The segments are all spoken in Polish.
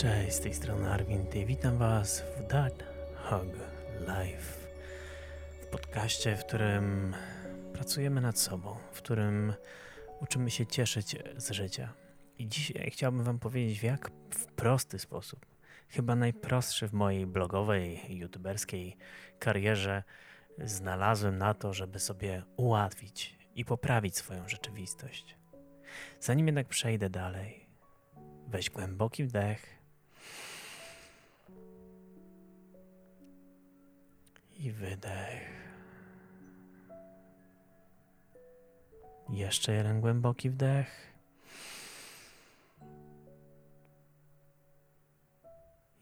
Cześć, z tej strony Arwin i witam Was w That Hug Life. W podcaście, w którym pracujemy nad sobą, w którym uczymy się cieszyć z życia. I dzisiaj chciałbym Wam powiedzieć, w jak w prosty sposób, chyba najprostszy w mojej blogowej, youtuberskiej karierze, znalazłem na to, żeby sobie ułatwić i poprawić swoją rzeczywistość. Zanim jednak przejdę dalej, weź głęboki wdech i wydech. Jeszcze jeden głęboki wdech.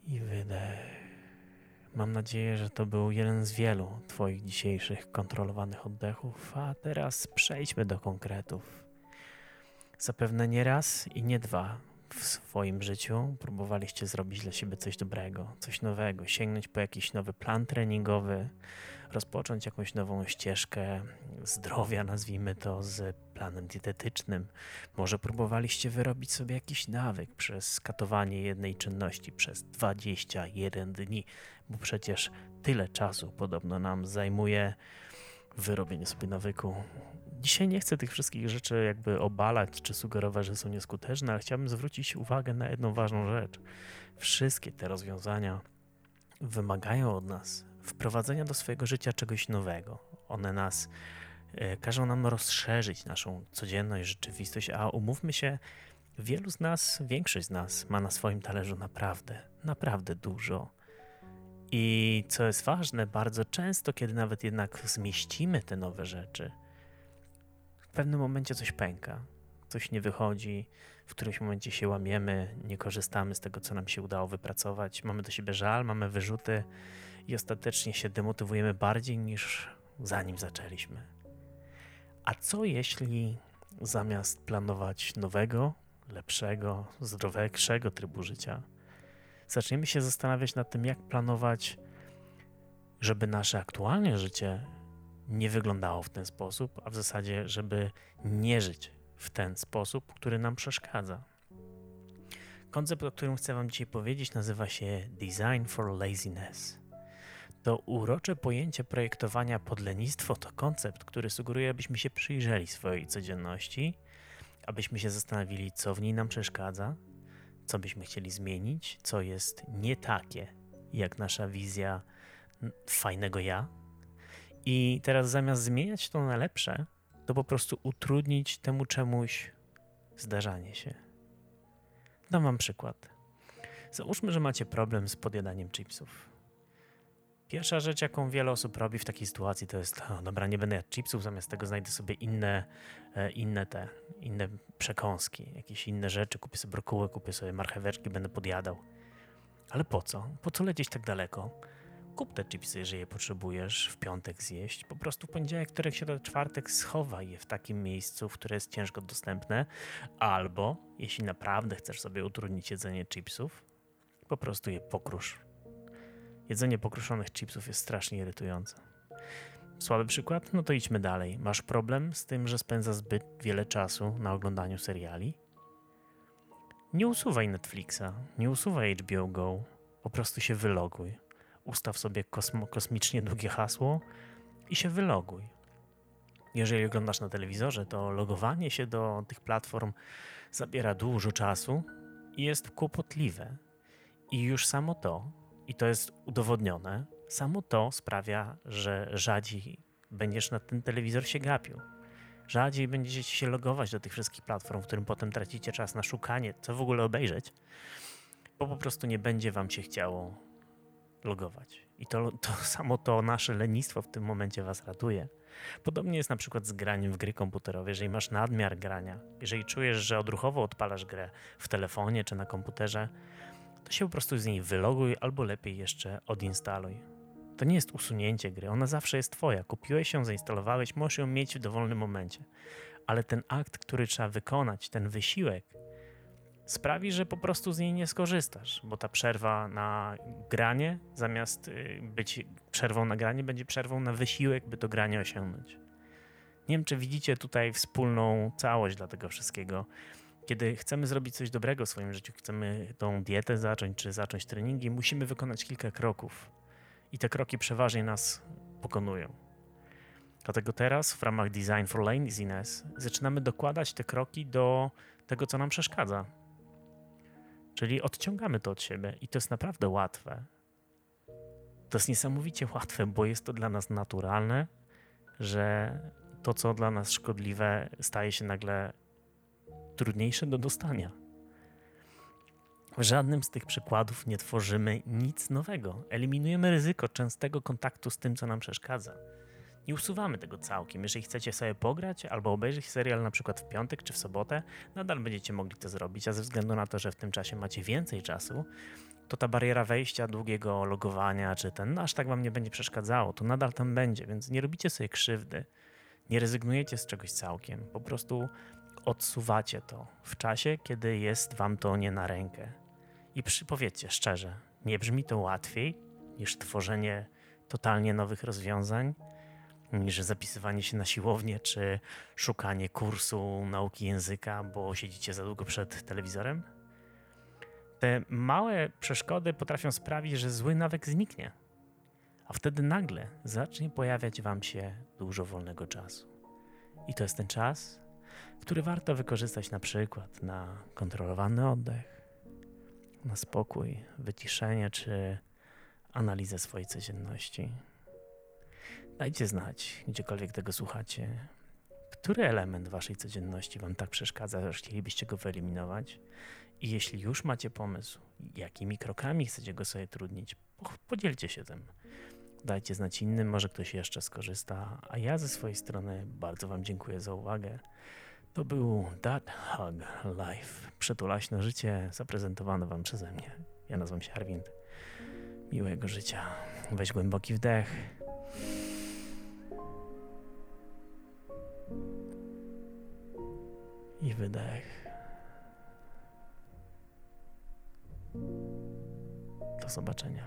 I wydech. Mam nadzieję, że to był jeden z wielu Twoich dzisiejszych kontrolowanych oddechów, a teraz przejdźmy do konkretów. Zapewne nie raz i nie dwa w swoim życiu próbowaliście zrobić dla siebie coś dobrego, coś nowego, sięgnąć po jakiś nowy plan treningowy, rozpocząć jakąś nową ścieżkę zdrowia, nazwijmy to, z planem dietetycznym. Może próbowaliście wyrobić sobie jakiś nawyk przez katowanie jednej czynności przez 21 dni, bo przecież tyle czasu podobno nam zajmuje wyrobienie sobie nawyku. Dzisiaj nie chcę tych wszystkich rzeczy jakby obalać czy sugerować, że są nieskuteczne, ale chciałbym zwrócić uwagę na jedną ważną rzecz. Wszystkie te rozwiązania wymagają od nas wprowadzenia do swojego życia czegoś nowego. One nas e, każą nam rozszerzyć naszą codzienność, rzeczywistość, a umówmy się, wielu z nas, większość z nas ma na swoim talerzu naprawdę, naprawdę dużo. I co jest ważne, bardzo często, kiedy nawet jednak zmieścimy te nowe rzeczy, w pewnym momencie coś pęka, coś nie wychodzi, w którymś momencie się łamiemy, nie korzystamy z tego, co nam się udało wypracować, mamy do siebie żal, mamy wyrzuty i ostatecznie się demotywujemy bardziej niż zanim zaczęliśmy. A co jeśli zamiast planować nowego, lepszego, zdrowszego trybu życia, zaczniemy się zastanawiać nad tym, jak planować, żeby nasze aktualne życie nie wyglądało w ten sposób, a w zasadzie, żeby nie żyć w ten sposób, który nam przeszkadza. Koncept, o którym chcę Wam dzisiaj powiedzieć, nazywa się Design for Laziness. To urocze pojęcie projektowania pod lenistwo to koncept, który sugeruje, abyśmy się przyjrzeli swojej codzienności, abyśmy się zastanowili, co w niej nam przeszkadza, co byśmy chcieli zmienić, co jest nie takie, jak nasza wizja fajnego ja. I teraz zamiast zmieniać to na lepsze, to po prostu utrudnić temu czemuś zdarzanie się. Dam wam przykład. Załóżmy, że macie problem z podjadaniem chipsów. Pierwsza rzecz, jaką wiele osób robi w takiej sytuacji, to jest, o, dobra, nie będę jadł chipsów, zamiast tego znajdę sobie inne, e, inne te, inne przekąski, jakieś inne rzeczy, kupię sobie brokuły, kupię sobie marcheweczki, będę podjadał. Ale po co? Po co lecieć tak daleko? Kup te chipsy, jeżeli je potrzebujesz, w piątek zjeść. Po prostu w poniedziałek, wtorek, środę, czwartek schowaj je w takim miejscu, w które jest ciężko dostępne. Albo, jeśli naprawdę chcesz sobie utrudnić jedzenie chipsów, po prostu je pokrusz Jedzenie pokruszonych chipsów jest strasznie irytujące. Słaby przykład? No to idźmy dalej. Masz problem z tym, że spędza zbyt wiele czasu na oglądaniu seriali? Nie usuwaj Netflixa, nie usuwaj HBO Go, po prostu się wyloguj. Ustaw sobie kosmicznie długie hasło i się wyloguj. Jeżeli oglądasz na telewizorze, to logowanie się do tych platform zabiera dużo czasu i jest kłopotliwe. I już samo to i to jest udowodnione, samo to sprawia, że rzadziej będziesz na ten telewizor się gapił. Rzadziej będziecie się logować do tych wszystkich platform, w którym potem tracicie czas na szukanie, co w ogóle obejrzeć, bo po prostu nie będzie wam się chciało logować. I to, to samo to nasze lenistwo w tym momencie was ratuje. Podobnie jest na przykład z graniem w gry komputerowe. Jeżeli masz nadmiar grania, jeżeli czujesz, że odruchowo odpalasz grę w telefonie czy na komputerze, to się po prostu z niej wyloguj albo lepiej jeszcze odinstaluj. To nie jest usunięcie gry, ona zawsze jest twoja. Kupiłeś ją, zainstalowałeś, możesz ją mieć w dowolnym momencie. Ale ten akt, który trzeba wykonać, ten wysiłek, sprawi, że po prostu z niej nie skorzystasz, bo ta przerwa na granie, zamiast y, być przerwą na granie, będzie przerwą na wysiłek, by to granie osiągnąć. Nie wiem, czy widzicie tutaj wspólną całość dla tego wszystkiego Kiedy chcemy zrobić coś dobrego w swoim życiu, chcemy tą dietę zacząć, czy zacząć treningi, musimy wykonać kilka kroków. I te kroki przeważnie nas pokonują. Dlatego teraz w ramach Design for Laziness zaczynamy dokładać te kroki do tego, co nam przeszkadza. Czyli odciągamy to od siebie i to jest naprawdę łatwe. To jest niesamowicie łatwe, bo jest to dla nas naturalne, że to, co dla nas szkodliwe, staje się nagle trudniejsze do dostania. W żadnym z tych przykładów nie tworzymy nic nowego. Eliminujemy ryzyko częstego kontaktu z tym, co nam przeszkadza. Nie usuwamy tego całkiem. Jeżeli chcecie sobie pograć albo obejrzeć serial na przykład w piątek czy w sobotę, nadal będziecie mogli to zrobić, a ze względu na to, że w tym czasie macie więcej czasu, to ta bariera wejścia, długiego logowania, czy ten, no aż tak wam nie będzie przeszkadzało, to nadal tam będzie, więc nie robicie sobie krzywdy, nie rezygnujecie z czegoś całkiem, po prostu odsuwacie to w czasie, kiedy jest wam to nie na rękę. I przy, powiedzcie szczerze, nie brzmi to łatwiej niż tworzenie totalnie nowych rozwiązań, niż zapisywanie się na siłownię, czy szukanie kursu nauki języka, bo siedzicie za długo przed telewizorem? Te małe przeszkody potrafią sprawić, że zły nawyk zniknie, a wtedy nagle zacznie pojawiać Wam się dużo wolnego czasu. I to jest ten czas, który warto wykorzystać na przykład na kontrolowany oddech, na spokój, wyciszenie czy analizę swojej codzienności. Dajcie znać, gdziekolwiek tego słuchacie, który element waszej codzienności wam tak przeszkadza, że chcielibyście go wyeliminować i jeśli już macie pomysł, jakimi krokami chcecie go sobie trudnić, podzielcie się tym. Dajcie znać innym, może ktoś jeszcze skorzysta. A ja ze swojej strony bardzo Wam dziękuję za uwagę. To był That Hug Life. Przytulaśne życie zaprezentowane Wam przeze mnie. Ja nazywam się Arwind. Miłego życia. Weź głęboki wdech. I wydech. Do zobaczenia.